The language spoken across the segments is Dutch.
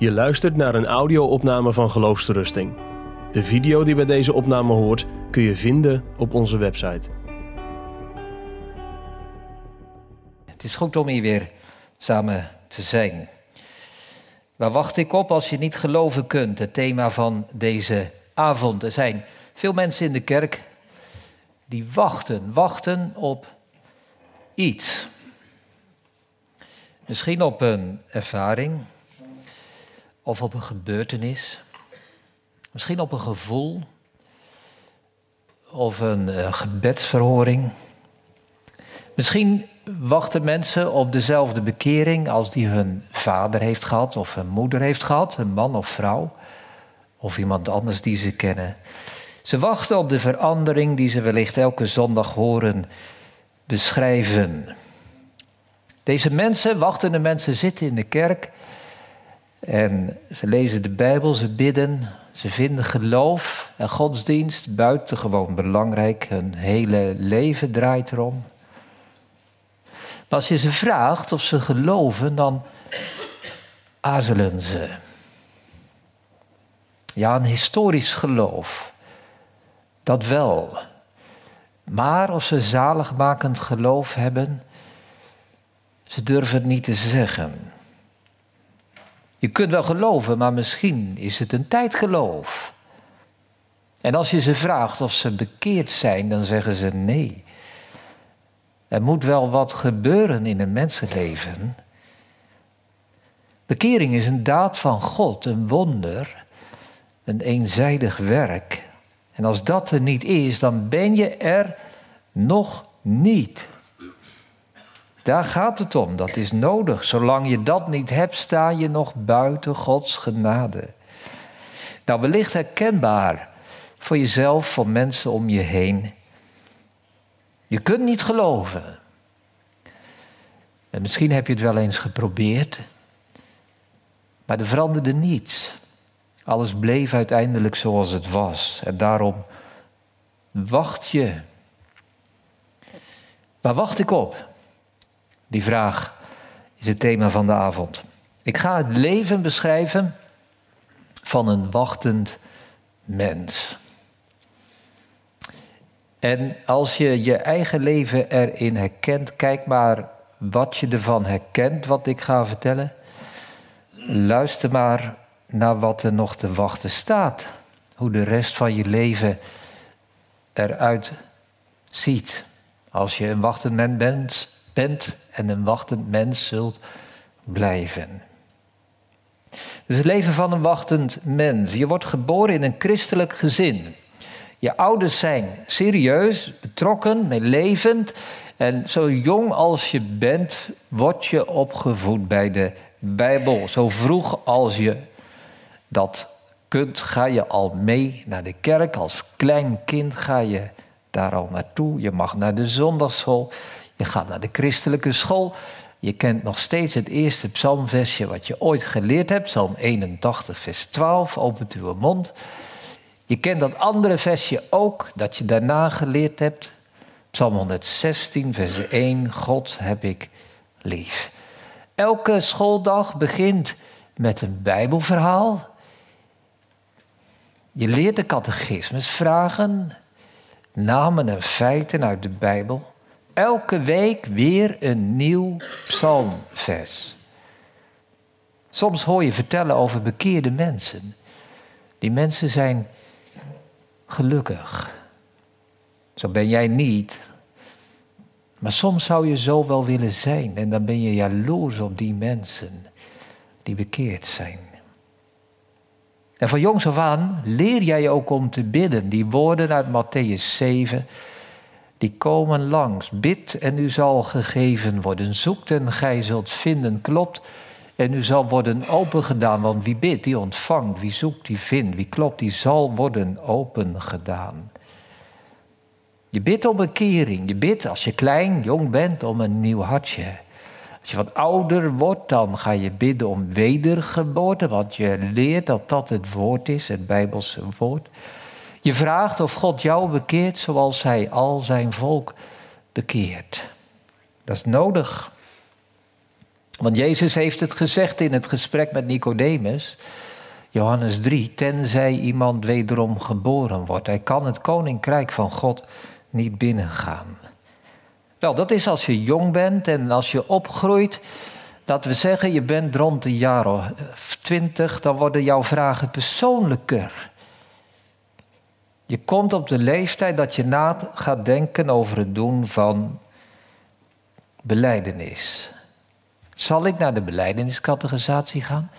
Je luistert naar een audio-opname van Geloofsterusting. De video die bij deze opname hoort kun je vinden op onze website. Het is goed om hier weer samen te zijn. Waar wacht ik op als je niet geloven kunt? Het thema van deze avond. Er zijn veel mensen in de kerk die wachten, wachten op iets. Misschien op een ervaring of op een gebeurtenis. Misschien op een gevoel of een uh, gebedsverhoring. Misschien wachten mensen op dezelfde bekering als die hun vader heeft gehad of hun moeder heeft gehad, een man of vrouw, of iemand anders die ze kennen. Ze wachten op de verandering die ze wellicht elke zondag horen beschrijven. Deze mensen, wachtende mensen, zitten in de kerk en ze lezen de Bijbel, ze bidden, ze vinden geloof en godsdienst buitengewoon belangrijk. Hun hele leven draait erom. Maar als je ze vraagt of ze geloven, dan aarzelen ze. Ja, een historisch geloof. Dat wel. Maar of ze zaligmakend geloof hebben, ze durven het niet te zeggen. Je kunt wel geloven, maar misschien is het een tijdgeloof. En als je ze vraagt of ze bekeerd zijn, dan zeggen ze nee. Er moet wel wat gebeuren in een mensenleven. Bekering is een daad van God, een wonder, een eenzijdig werk. En als dat er niet is, dan ben je er nog niet. Daar gaat het om, dat is nodig. Zolang je dat niet hebt, sta je nog buiten Gods genade. Nou, wellicht herkenbaar voor jezelf, voor mensen om je heen. Je kunt niet geloven. En misschien heb je het wel eens geprobeerd, maar er veranderde niets. Alles bleef uiteindelijk zoals het was. En daarom wacht je. Waar wacht ik op? Die vraag is het thema van de avond. Ik ga het leven beschrijven van een wachtend mens. En als je je eigen leven erin herkent, kijk maar wat je ervan herkent, wat ik ga vertellen. Luister maar naar wat er nog te wachten staat. Hoe de rest van je leven eruit ziet. Als je een wachtend mens bent, bent en een wachtend mens zult blijven. Dus het leven van een wachtend mens. Je wordt geboren in een christelijk gezin. Je ouders zijn serieus, betrokken, meelevend. En zo jong als je bent, word je opgevoed bij de Bijbel. Zo vroeg als je dat kunt, ga je al mee naar de kerk. Als klein kind ga je daar al naartoe. Je mag naar de zondagschool. Je gaat naar de christelijke school. Je kent nog steeds het eerste psalmversje wat je ooit geleerd hebt. Psalm 81, vers 12. Opent uw mond. Je kent dat andere versje ook, dat je daarna geleerd hebt. Psalm 116, vers 1. God heb ik lief. Elke schooldag begint met een Bijbelverhaal. Je leert de catechismus vragen, namen en feiten uit de Bijbel. Elke week weer een nieuw psalmvers. Soms hoor je vertellen over bekeerde mensen. Die mensen zijn gelukkig. Zo ben jij niet. Maar soms zou je zo wel willen zijn en dan ben je jaloers op die mensen die bekeerd zijn. En van jongs af aan leer jij ook om te bidden. Die woorden uit Matthäus 7, die komen langs. Bid en u zal gegeven worden. Zoekt en gij zult vinden. Klopt en u zal worden opengedaan. Want wie bidt, die ontvangt. Wie zoekt, die vindt. Wie klopt, die zal worden opengedaan. Je bidt om een kering. Je bidt als je klein, jong bent om een nieuw hartje. Als je wat ouder wordt, dan ga je bidden om wedergeboorte. Want je leert dat dat het woord is, het Bijbelse woord. Je vraagt of God jou bekeert zoals hij al zijn volk bekeert. Dat is nodig. Want Jezus heeft het gezegd in het gesprek met Nicodemus, Johannes 3, tenzij iemand wederom geboren wordt. Hij kan het koninkrijk van God niet binnengaan. Wel, dat is als je jong bent en als je opgroeit. Dat we zeggen, je bent rond de jaren 20, dan worden jouw vragen persoonlijker. Je komt op de leeftijd dat je na gaat denken over het doen van beleidenis. Zal ik naar de beleideniscategorisatie gaan?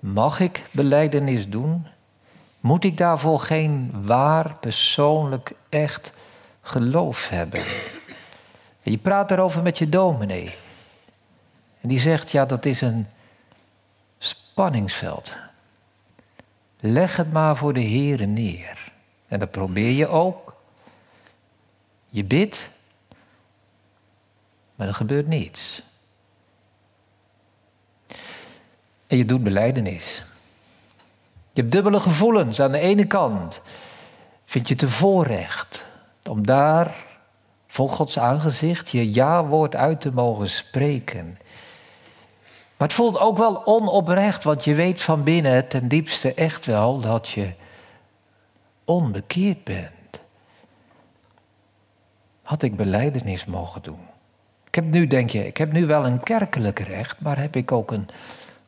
Mag ik beleidenis doen? Moet ik daarvoor geen waar, persoonlijk, echt geloof hebben? je praat erover met je dominee. En die zegt, ja, dat is een spanningsveld. Leg het maar voor de Heer neer. En dat probeer je ook. Je bidt, maar er gebeurt niets. En je doet beleidenis. Je hebt dubbele gevoelens. Aan de ene kant vind je het een voorrecht om daar voor Gods aangezicht je ja-woord uit te mogen spreken. Maar het voelt ook wel onoprecht, want je weet van binnen ten diepste echt wel dat je onbekeerd bent. Had ik beleidenis mogen doen? Ik heb nu, denk je, ik heb nu wel een kerkelijk recht, maar heb ik ook een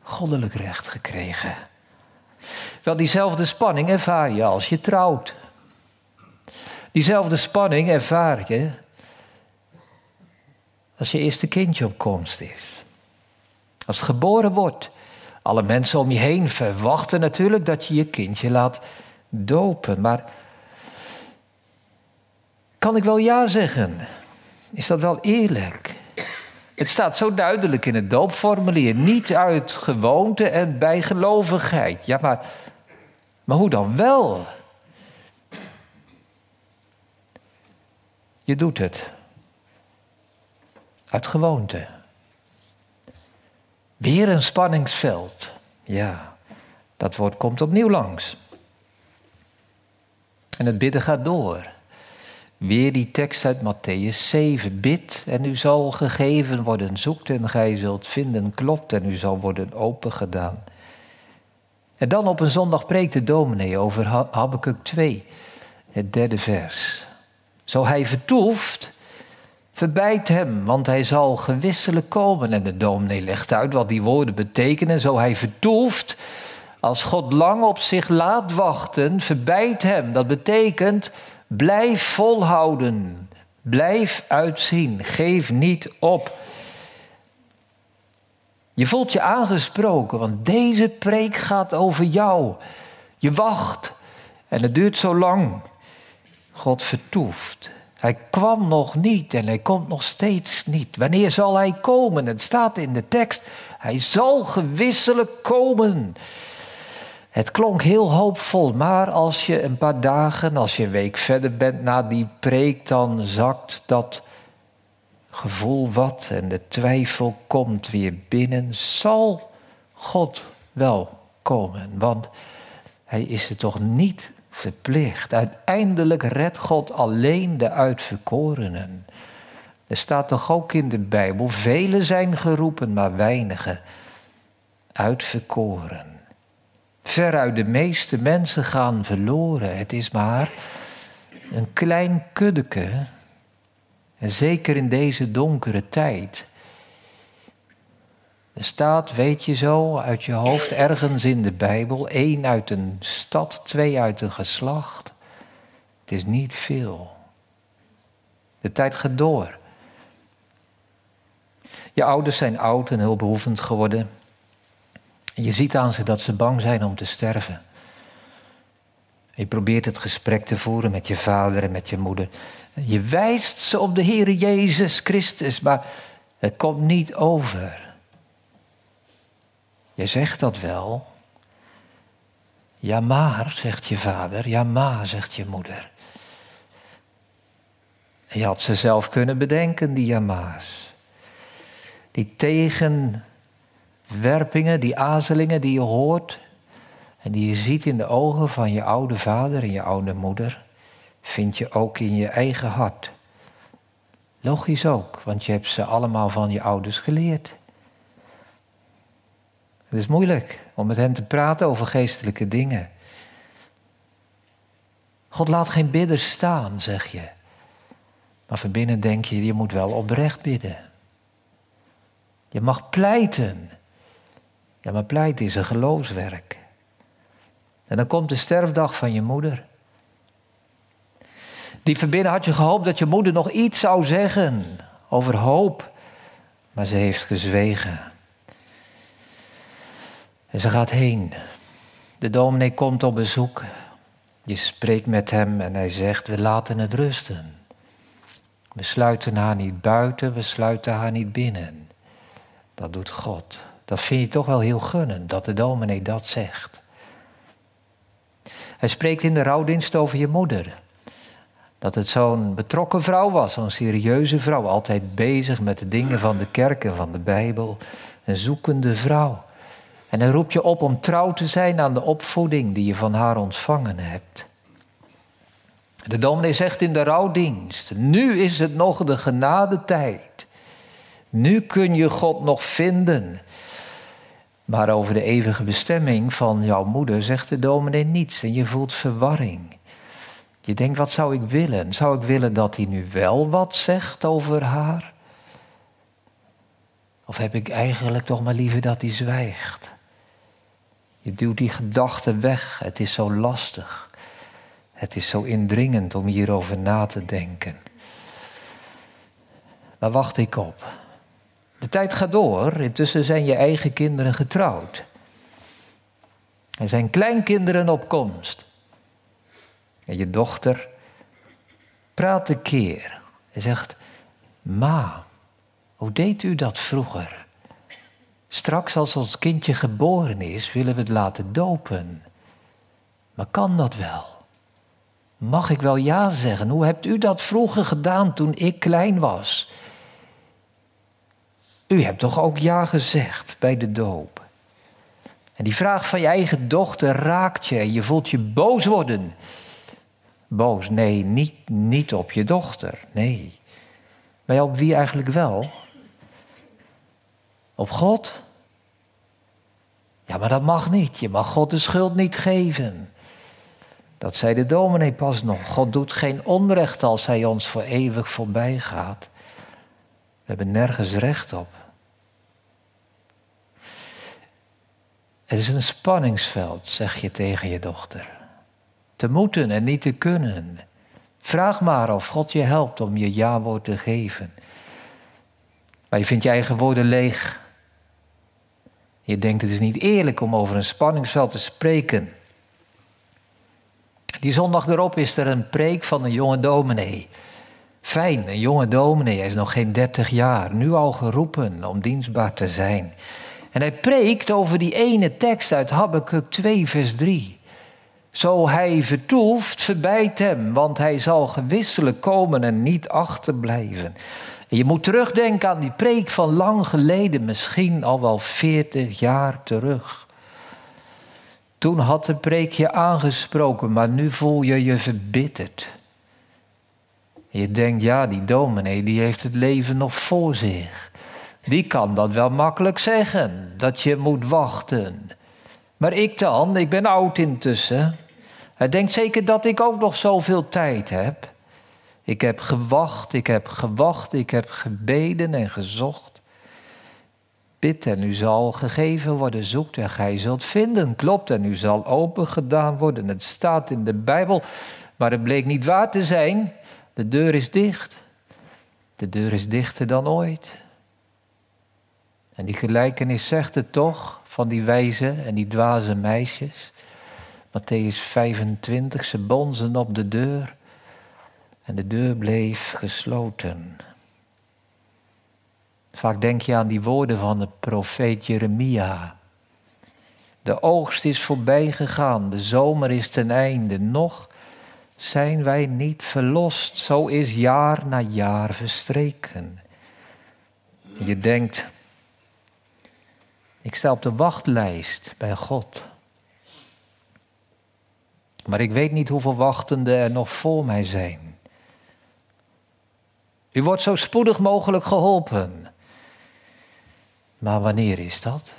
goddelijk recht gekregen? Wel, diezelfde spanning ervaar je als je trouwt. Diezelfde spanning ervaar je als je eerste kindje op komst is. Als geboren wordt. Alle mensen om je heen verwachten natuurlijk dat je je kindje laat dopen. Maar kan ik wel ja zeggen? Is dat wel eerlijk? Het staat zo duidelijk in het doopformulier. Niet uit gewoonte en bijgelovigheid. Ja, maar, maar hoe dan wel? Je doet het. Uit gewoonte. Weer een spanningsveld. Ja, dat woord komt opnieuw langs. En het bidden gaat door. Weer die tekst uit Matthäus 7. Bid en u zal gegeven worden. Zoekt en gij zult vinden. Klopt en u zal worden opengedaan. En dan op een zondag preekt de dominee over Habakkuk 2. Het derde vers. Zo hij vertoeft, verbijt hem, want hij zal gewisselijk komen. En de dominee legt uit wat die woorden betekenen. Zo hij vertoeft, als God lang op zich laat wachten, verbijt hem. Dat betekent Blijf volhouden. Blijf uitzien. Geef niet op. Je voelt je aangesproken, want deze preek gaat over jou. Je wacht en het duurt zo lang. God vertoeft. Hij kwam nog niet en hij komt nog steeds niet. Wanneer zal hij komen? Het staat in de tekst. Hij zal gewisselijk komen. Het klonk heel hoopvol, maar als je een paar dagen, als je een week verder bent na die preek, dan zakt dat gevoel wat en de twijfel komt weer binnen. Zal God wel komen? Want hij is er toch niet verplicht. Uiteindelijk redt God alleen de uitverkorenen. Er staat toch ook in de Bijbel, velen zijn geroepen, maar weinigen uitverkoren. Veruit de meeste mensen gaan verloren. Het is maar een klein kuddeke. En zeker in deze donkere tijd. Er staat, weet je zo, uit je hoofd ergens in de Bijbel: één uit een stad, twee uit een geslacht. Het is niet veel. De tijd gaat door. Je ouders zijn oud en hulpbehoevend geworden. Je ziet aan ze dat ze bang zijn om te sterven. Je probeert het gesprek te voeren met je vader en met je moeder. Je wijst ze op de Heer Jezus Christus, maar het komt niet over. Je zegt dat wel. Ja, maar, zegt je vader. Ja, maar, zegt je moeder. je had ze zelf kunnen bedenken, die jama's. Die tegen werpingen, die azelingen die je hoort en die je ziet in de ogen van je oude vader en je oude moeder, vind je ook in je eigen hart. Logisch ook, want je hebt ze allemaal van je ouders geleerd. Het is moeilijk om met hen te praten over geestelijke dingen. God laat geen bidder staan, zeg je. Maar van binnen denk je, je moet wel oprecht bidden. Je mag pleiten. Ja, maar pleiten is een geloofswerk. En dan komt de sterfdag van je moeder. Die van binnen had je gehoopt dat je moeder nog iets zou zeggen over hoop. Maar ze heeft gezwegen. En ze gaat heen. De dominee komt op bezoek. Je spreekt met hem en hij zegt: We laten het rusten. We sluiten haar niet buiten, we sluiten haar niet binnen. Dat doet God. Dat vind je toch wel heel gunnen, dat de dominee dat zegt. Hij spreekt in de rouwdienst over je moeder. Dat het zo'n betrokken vrouw was, zo'n serieuze vrouw, altijd bezig met de dingen van de kerk en van de Bijbel. Een zoekende vrouw. En hij roept je op om trouw te zijn aan de opvoeding die je van haar ontvangen hebt. De dominee zegt in de rouwdienst: Nu is het nog de genadetijd. Nu kun je God nog vinden. Maar over de eeuwige bestemming van jouw moeder zegt de dominee niets en je voelt verwarring. Je denkt, wat zou ik willen? Zou ik willen dat hij nu wel wat zegt over haar? Of heb ik eigenlijk toch maar liever dat hij zwijgt? Je duwt die gedachten weg. Het is zo lastig. Het is zo indringend om hierover na te denken. Waar wacht ik op? De tijd gaat door. Intussen zijn je eigen kinderen getrouwd. Er zijn kleinkinderen op komst. En je dochter praat een keer en zegt: Ma, hoe deed u dat vroeger? Straks als ons kindje geboren is, willen we het laten dopen. Maar kan dat wel? Mag ik wel ja zeggen? Hoe hebt u dat vroeger gedaan toen ik klein was? U hebt toch ook ja gezegd bij de doop? En die vraag van je eigen dochter raakt je en je voelt je boos worden. Boos, nee, niet, niet op je dochter, nee. Maar op wie eigenlijk wel? Op God? Ja, maar dat mag niet. Je mag God de schuld niet geven. Dat zei de dominee pas nog. God doet geen onrecht als hij ons voor eeuwig voorbij gaat. We hebben nergens recht op. Het is een spanningsveld, zeg je tegen je dochter. Te moeten en niet te kunnen. Vraag maar of God je helpt om je ja-woord te geven. Maar je vindt je eigen woorden leeg. Je denkt het is niet eerlijk om over een spanningsveld te spreken. Die zondag erop is er een preek van een jonge dominee. Fijn, een jonge dominee, hij is nog geen dertig jaar, nu al geroepen om dienstbaar te zijn. En hij preekt over die ene tekst uit Habakkuk 2, vers 3. Zo hij vertoeft, verbijt hem, want hij zal gewisselijk komen en niet achterblijven. Je moet terugdenken aan die preek van lang geleden, misschien al wel veertig jaar terug. Toen had de preek je aangesproken, maar nu voel je je verbitterd. Je denkt, ja, die dominee die heeft het leven nog voor zich. Die kan dat wel makkelijk zeggen, dat je moet wachten. Maar ik dan, ik ben oud intussen. Hij denkt zeker dat ik ook nog zoveel tijd heb. Ik heb gewacht, ik heb gewacht, ik heb gebeden en gezocht. Bid en u zal gegeven worden, zoekt en gij zult vinden. Klopt en u zal open gedaan worden. Het staat in de Bijbel, maar het bleek niet waar te zijn. De deur is dicht. De deur is dichter dan ooit. En die gelijkenis zegt het toch van die wijze en die dwaze meisjes. Matthäus 25, ze bonzen op de deur en de deur bleef gesloten. Vaak denk je aan die woorden van de profeet Jeremia. De oogst is voorbij gegaan, de zomer is ten einde, nog zijn wij niet verlost. Zo is jaar na jaar verstreken. Je denkt, ik sta op de wachtlijst bij God. Maar ik weet niet hoeveel wachtenden er nog voor mij zijn. U wordt zo spoedig mogelijk geholpen. Maar wanneer is dat?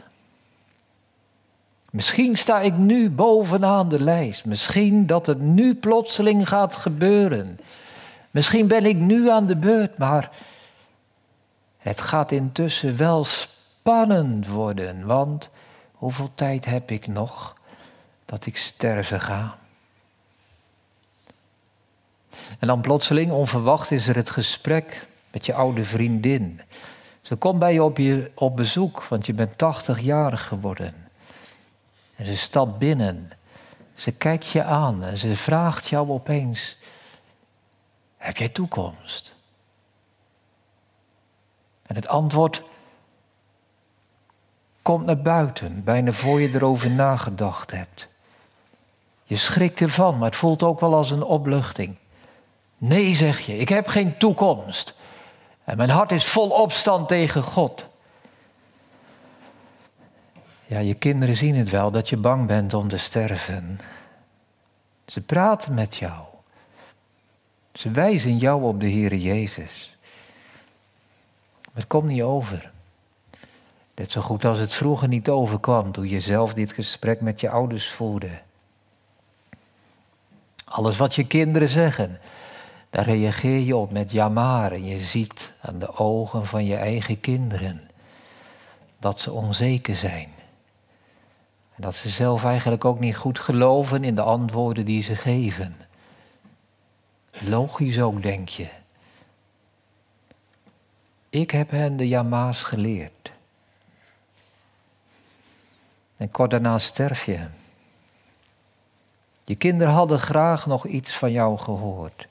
Misschien sta ik nu bovenaan de lijst. Misschien dat het nu plotseling gaat gebeuren. Misschien ben ik nu aan de beurt, maar het gaat intussen wel spannend worden. Want hoeveel tijd heb ik nog dat ik sterven ga? En dan plotseling, onverwacht, is er het gesprek met je oude vriendin. Ze komt bij je op, je op bezoek, want je bent 80 jaar geworden. En ze stapt binnen. Ze kijkt je aan en ze vraagt jou opeens: Heb jij toekomst? En het antwoord komt naar buiten, bijna voor je erover nagedacht hebt. Je schrikt ervan, maar het voelt ook wel als een opluchting. Nee, zeg je, ik heb geen toekomst. En mijn hart is vol opstand tegen God. Ja, je kinderen zien het wel dat je bang bent om te sterven. Ze praten met jou. Ze wijzen jou op de Heer Jezus. Maar het komt niet over. Net zo goed als het vroeger niet overkwam toen je zelf dit gesprek met je ouders voerde. Alles wat je kinderen zeggen, daar reageer je op met ja maar. En je ziet aan de ogen van je eigen kinderen dat ze onzeker zijn. En dat ze zelf eigenlijk ook niet goed geloven in de antwoorden die ze geven. Logisch ook, denk je. Ik heb hen de jama's geleerd. En kort daarna sterf je. Je kinderen hadden graag nog iets van jou gehoord.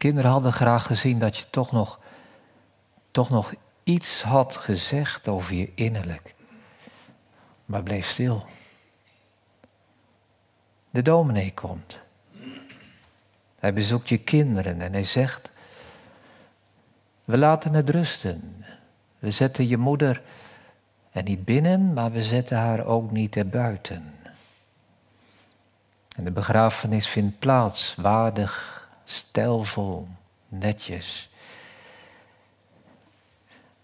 Kinderen hadden graag gezien dat je toch nog, toch nog iets had gezegd over je innerlijk maar bleef stil. De dominee komt. Hij bezoekt je kinderen en hij zegt: We laten het rusten. We zetten je moeder er niet binnen, maar we zetten haar ook niet erbuiten. En de begrafenis vindt plaats, waardig, stijlvol, netjes.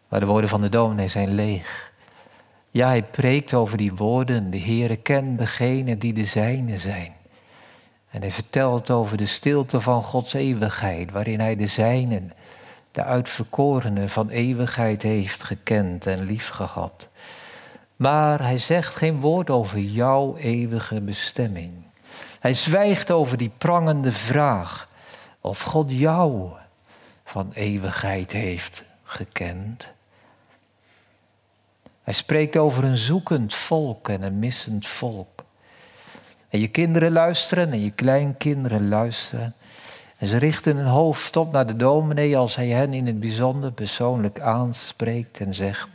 Maar de woorden van de dominee zijn leeg. Ja, hij preekt over die woorden. De Heere kent degene die de zijne zijn. En hij vertelt over de stilte van Gods eeuwigheid, waarin hij de zijnen, de uitverkorenen van eeuwigheid heeft gekend en liefgehad. Maar hij zegt geen woord over jouw eeuwige bestemming. Hij zwijgt over die prangende vraag of God jou van eeuwigheid heeft gekend. Hij spreekt over een zoekend volk en een missend volk. En je kinderen luisteren en je kleinkinderen luisteren. En ze richten hun hoofd op naar de dominee als hij hen in het bijzonder persoonlijk aanspreekt en zegt: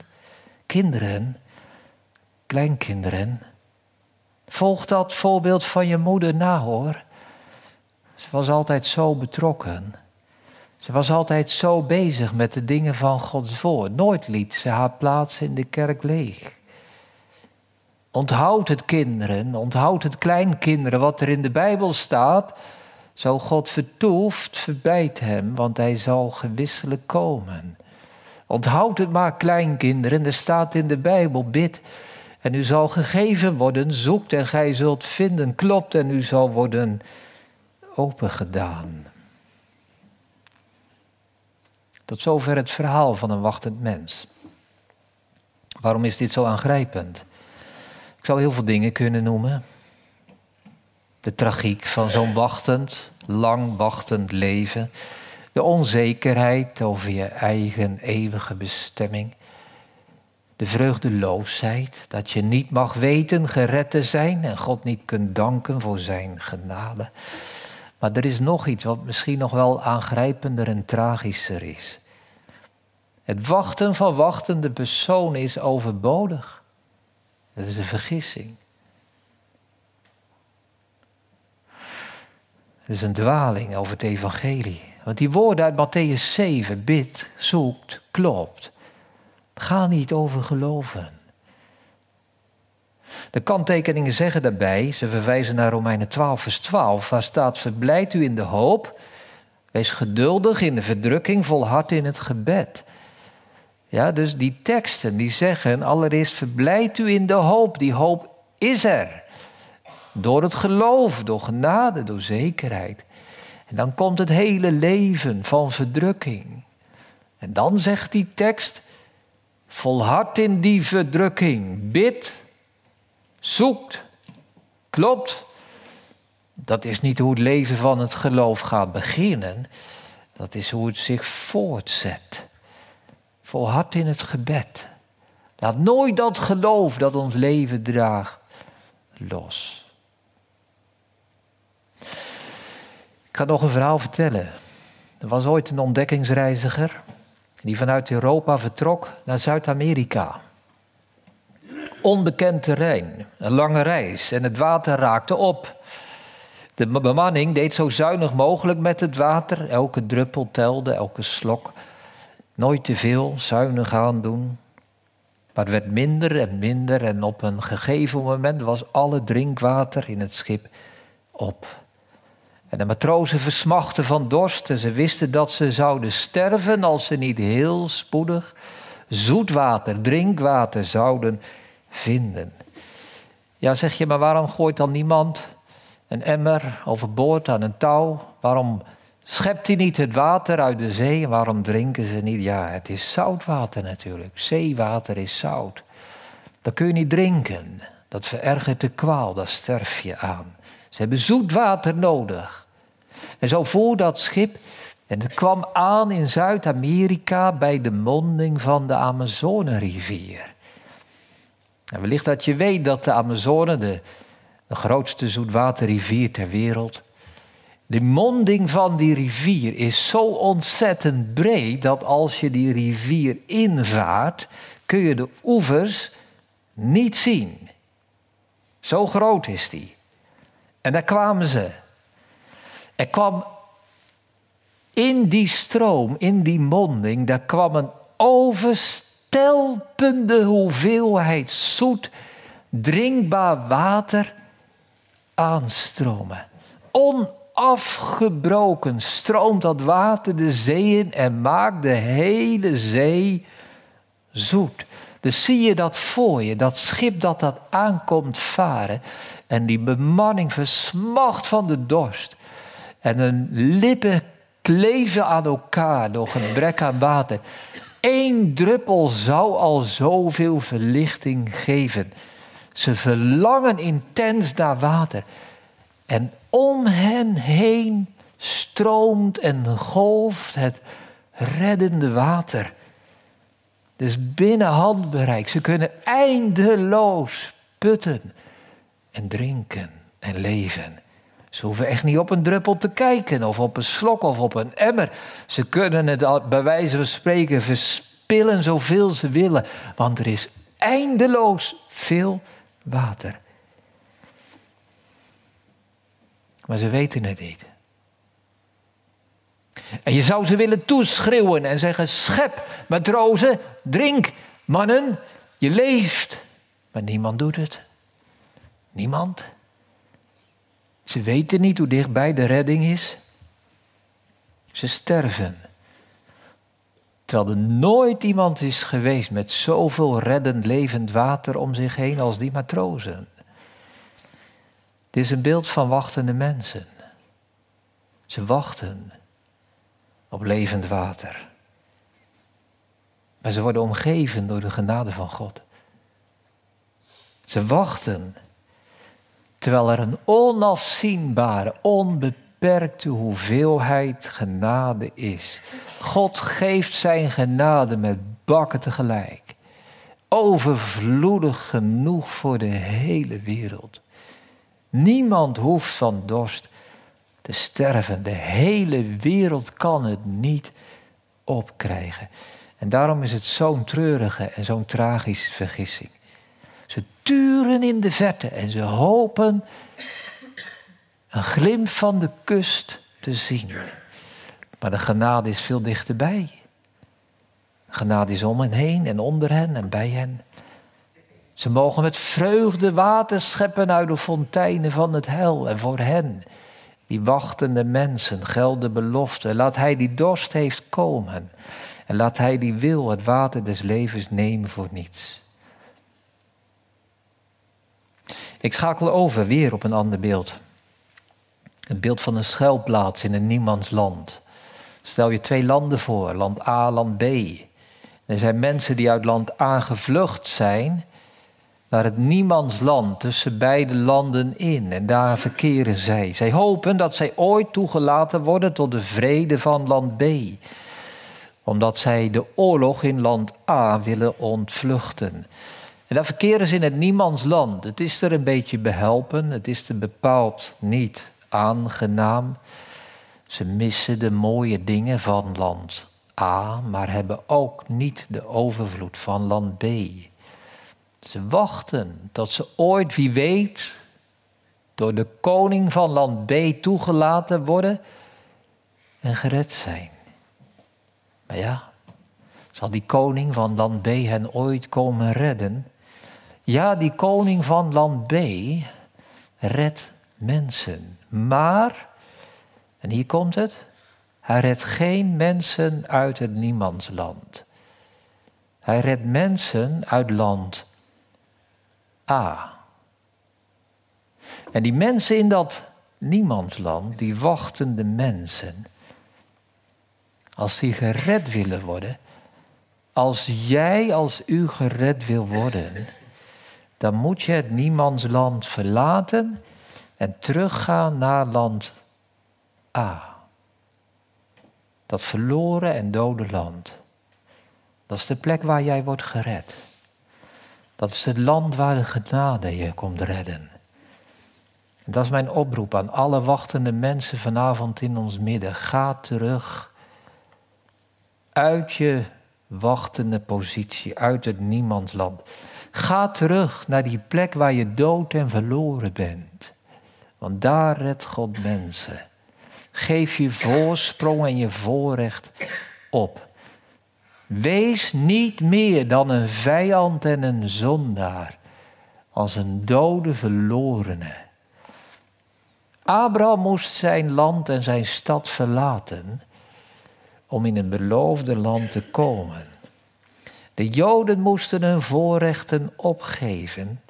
Kinderen, kleinkinderen, volg dat voorbeeld van je moeder na hoor. Ze was altijd zo betrokken. Ze was altijd zo bezig met de dingen van Gods woord. Nooit liet ze haar plaats in de kerk leeg. Onthoud het kinderen, onthoud het kleinkinderen wat er in de Bijbel staat. Zo God vertoeft, verbijt hem, want hij zal gewisselijk komen. Onthoud het maar, kleinkinderen, er staat in de Bijbel, bid en u zal gegeven worden, zoekt en gij zult vinden, klopt en u zal worden opengedaan. Tot zover het verhaal van een wachtend mens. Waarom is dit zo aangrijpend? Ik zou heel veel dingen kunnen noemen. De tragiek van zo'n wachtend, lang wachtend leven. De onzekerheid over je eigen eeuwige bestemming. De vreugdeloosheid dat je niet mag weten gered te zijn en God niet kunt danken voor zijn genade. Maar er is nog iets wat misschien nog wel aangrijpender en tragischer is. Het wachten van wachtende personen is overbodig. Dat is een vergissing. Het is een dwaling over het evangelie. Want die woorden uit Matthäus 7, bid, zoekt, klopt. Ga niet over geloven. De kanttekeningen zeggen daarbij, ze verwijzen naar Romeinen 12, vers 12, waar staat: Verblijd u in de hoop, wees geduldig in de verdrukking, volhard in het gebed. Ja, dus die teksten die zeggen allereerst verblijdt u in de hoop. Die hoop is er. Door het geloof, door genade, door zekerheid. En dan komt het hele leven van verdrukking. En dan zegt die tekst, volhard in die verdrukking, bid, zoekt, klopt. Dat is niet hoe het leven van het geloof gaat beginnen, dat is hoe het zich voortzet. Volhard in het gebed. Laat nooit dat geloof dat ons leven draagt los. Ik ga nog een verhaal vertellen. Er was ooit een ontdekkingsreiziger die vanuit Europa vertrok naar Zuid-Amerika. Onbekend terrein, een lange reis en het water raakte op. De bemanning deed zo zuinig mogelijk met het water. Elke druppel telde, elke slok. Nooit te veel, zuinig aandoen. Maar het werd minder en minder en op een gegeven moment was alle drinkwater in het schip op. En de matrozen versmachten van dorst en ze wisten dat ze zouden sterven als ze niet heel spoedig zoetwater, drinkwater zouden vinden. Ja, zeg je, maar waarom gooit dan niemand een emmer overboord aan een touw? Waarom schept hij niet het water uit de zee? Waarom drinken ze niet? Ja, het is zoutwater natuurlijk. Zeewater is zout. Dat kun je niet drinken. Dat verergert de kwaal, daar sterf je aan. Ze hebben zoet water nodig. En zo voer dat schip en het kwam aan in Zuid-Amerika bij de monding van de Amazonerivier. Wellicht dat je weet dat de Amazone, de, de grootste zoetwaterrivier ter wereld, de monding van die rivier is zo ontzettend breed dat als je die rivier invaart, kun je de oevers niet zien. Zo groot is die. En daar kwamen ze. Er kwam in die stroom, in die monding, daar kwam een overstelpende hoeveelheid zoet, drinkbaar water aanstromen. Onafgebroken stroomt dat water de zee in en maakt de hele zee zoet. Dus zie je dat voor je, dat schip dat dat aankomt varen en die bemanning versmacht van de dorst. En hun lippen kleven aan elkaar door gebrek aan water. Eén druppel zou al zoveel verlichting geven. Ze verlangen intens naar water. En om hen heen stroomt en golft het reddende water. Dus binnen handbereik. Ze kunnen eindeloos putten en drinken en leven. Ze hoeven echt niet op een druppel te kijken, of op een slok of op een emmer. Ze kunnen het bij wijze van spreken verspillen zoveel ze willen, want er is eindeloos veel water. Maar ze weten het niet. En je zou ze willen toeschreeuwen en zeggen: schep, matrozen, drink, mannen, je leeft. Maar niemand doet het. Niemand. Ze weten niet hoe dichtbij de redding is. Ze sterven. Terwijl er nooit iemand is geweest met zoveel reddend levend water om zich heen als die matrozen. Het is een beeld van wachtende mensen. Ze wachten op levend water. Maar ze worden omgeven door de genade van God. Ze wachten Terwijl er een onafzienbare, onbeperkte hoeveelheid genade is. God geeft zijn genade met bakken tegelijk. Overvloedig genoeg voor de hele wereld. Niemand hoeft van dorst te sterven. De hele wereld kan het niet opkrijgen. En daarom is het zo'n treurige en zo'n tragische vergissing. Ze turen in de verte en ze hopen een glimp van de kust te zien. Maar de genade is veel dichterbij. Genade is om hen heen en onder hen en bij hen. Ze mogen met vreugde water scheppen uit de fonteinen van het hel. En voor hen, die wachtende mensen, gelden belofte. Laat hij die dorst heeft komen. En laat Hij die wil het water des levens nemen voor niets. Ik schakel over weer op een ander beeld. Het beeld van een schuilplaats in een niemandsland. Stel je twee landen voor, land A, land B. Er zijn mensen die uit land A gevlucht zijn naar het niemandsland tussen beide landen in. En daar verkeren zij. Zij hopen dat zij ooit toegelaten worden tot de vrede van land B. Omdat zij de oorlog in land A willen ontvluchten. En daar verkeren ze in het niemandsland. Het is er een beetje behelpen, het is er bepaald niet aangenaam. Ze missen de mooie dingen van land A, maar hebben ook niet de overvloed van land B. Ze wachten tot ze ooit, wie weet, door de koning van land B toegelaten worden en gered zijn. Maar ja, zal die koning van land B hen ooit komen redden? Ja, die koning van land B redt mensen. Maar, en hier komt het, hij redt geen mensen uit het niemandsland. Hij redt mensen uit land A. En die mensen in dat niemandsland, die wachtende mensen, als die gered willen worden, als jij, als u gered wil worden, dan moet je het niemandsland verlaten en teruggaan naar land A. Dat verloren en dode land. Dat is de plek waar jij wordt gered. Dat is het land waar de genade je komt redden. En dat is mijn oproep aan alle wachtende mensen vanavond in ons midden. Ga terug uit je wachtende positie, uit het niemandsland. Ga terug naar die plek waar je dood en verloren bent. Want daar redt God mensen. Geef je voorsprong en je voorrecht op. Wees niet meer dan een vijand en een zondaar, als een dode verlorene. Abraham moest zijn land en zijn stad verlaten om in een beloofde land te komen. De Joden moesten hun voorrechten opgeven.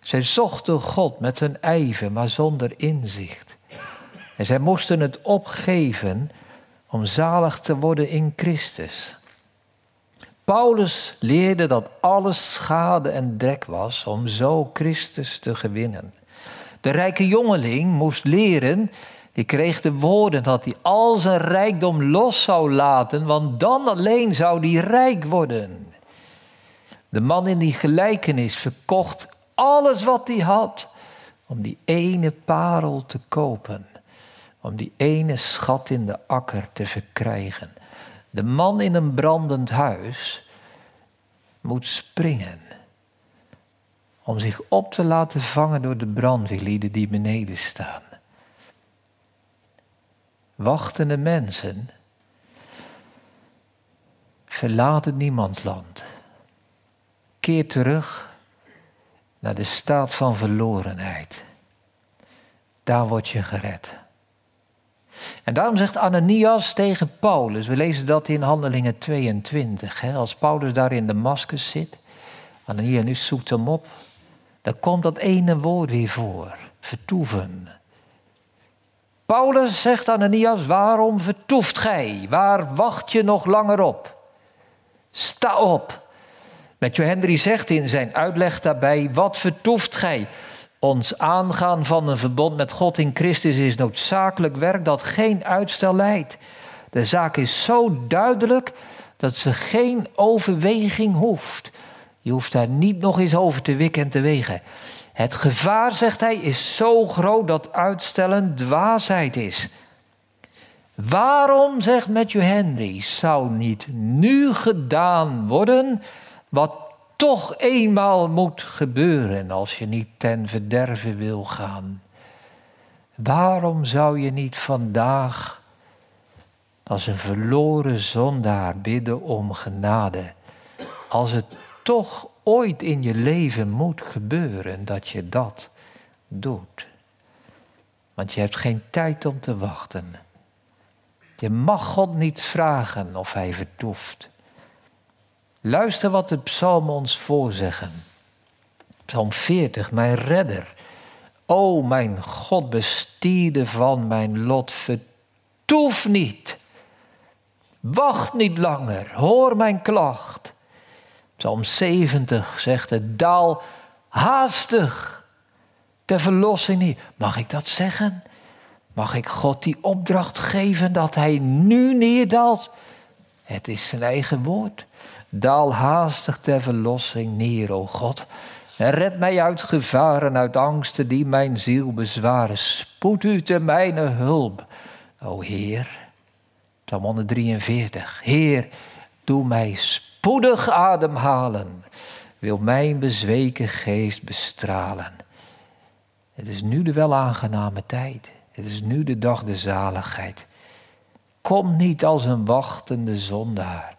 Zij zochten God met hun ijver, maar zonder inzicht. En zij moesten het opgeven om zalig te worden in Christus. Paulus leerde dat alles schade en drek was om zo Christus te gewinnen. De rijke jongeling moest leren, die kreeg de woorden dat hij al zijn rijkdom los zou laten, want dan alleen zou hij rijk worden. De man in die gelijkenis verkocht alles wat hij had om die ene parel te kopen, om die ene schat in de akker te verkrijgen. De man in een brandend huis moet springen om zich op te laten vangen door de brandweerlieden die beneden staan. Wachtende mensen verlaten niemandsland. Keer terug naar de staat van verlorenheid. Daar word je gered. En daarom zegt Ananias tegen Paulus, we lezen dat in Handelingen 22, hè, als Paulus daar in Damascus zit, Ananias zoekt hem op, dan komt dat ene woord weer voor, vertoeven. Paulus zegt Ananias, waarom vertoeft gij? Waar wacht je nog langer op? Sta op. Matthew Henry zegt in zijn uitleg daarbij, wat vertoeft gij? Ons aangaan van een verbond met God in Christus is noodzakelijk werk dat geen uitstel leidt. De zaak is zo duidelijk dat ze geen overweging hoeft. Je hoeft daar niet nog eens over te wikken en te wegen. Het gevaar, zegt hij, is zo groot dat uitstellen dwaasheid is. Waarom, zegt Matthew Henry, zou niet nu gedaan worden wat toch eenmaal moet gebeuren als je niet ten verderve wil gaan. Waarom zou je niet vandaag als een verloren zondaar bidden om genade, als het toch ooit in je leven moet gebeuren dat je dat doet? Want je hebt geen tijd om te wachten. Je mag God niet vragen of Hij vertoeft. Luister wat de psalmen ons voorzeggen. Psalm 40, mijn redder. O mijn God, bestierde van mijn lot, vertoef niet. Wacht niet langer, hoor mijn klacht. Psalm 70 zegt het, daal haastig ter verlossing niet. Mag ik dat zeggen? Mag ik God die opdracht geven dat hij nu neerdaalt? Het is zijn eigen woord. Daal haastig ter verlossing neer, o God. En red mij uit gevaren, uit angsten die mijn ziel bezwaren. Spoed u te mijne hulp, o Heer. Psalm 143. Heer, doe mij spoedig ademhalen. Wil mijn bezweken geest bestralen. Het is nu de wel aangename tijd. Het is nu de dag de zaligheid. Kom niet als een wachtende zondaar.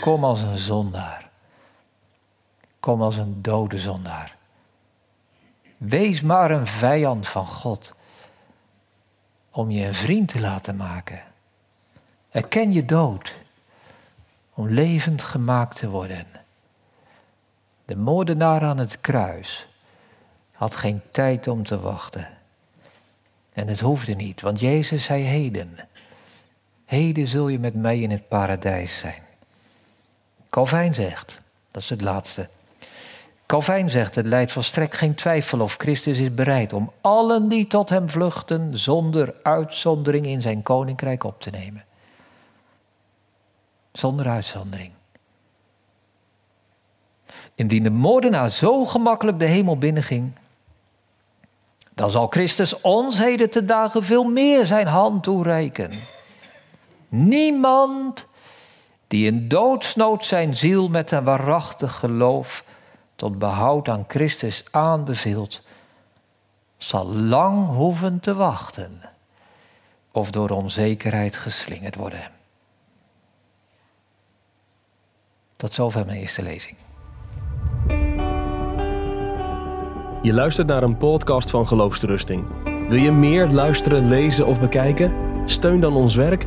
Kom als een zondaar. Kom als een dode zondaar. Wees maar een vijand van God om je een vriend te laten maken. Erken je dood om levend gemaakt te worden. De moordenaar aan het kruis had geen tijd om te wachten. En het hoefde niet, want Jezus zei heden. Heden zul je met mij in het paradijs zijn. Calvijn zegt, dat is het laatste. Calvijn zegt, het leidt volstrekt geen twijfel of Christus is bereid om allen die tot hem vluchten zonder uitzondering in zijn koninkrijk op te nemen. Zonder uitzondering. Indien de moordenaar zo gemakkelijk de hemel binnenging, dan zal Christus ons heden te dagen veel meer zijn hand toereiken. Niemand die in doodsnood zijn ziel met een waarachtig geloof tot behoud aan Christus aanbeveelt, zal lang hoeven te wachten of door onzekerheid geslingerd worden. Tot zover mijn eerste lezing. Je luistert naar een podcast van Geloofsterusting. Wil je meer luisteren, lezen of bekijken? Steun dan ons werk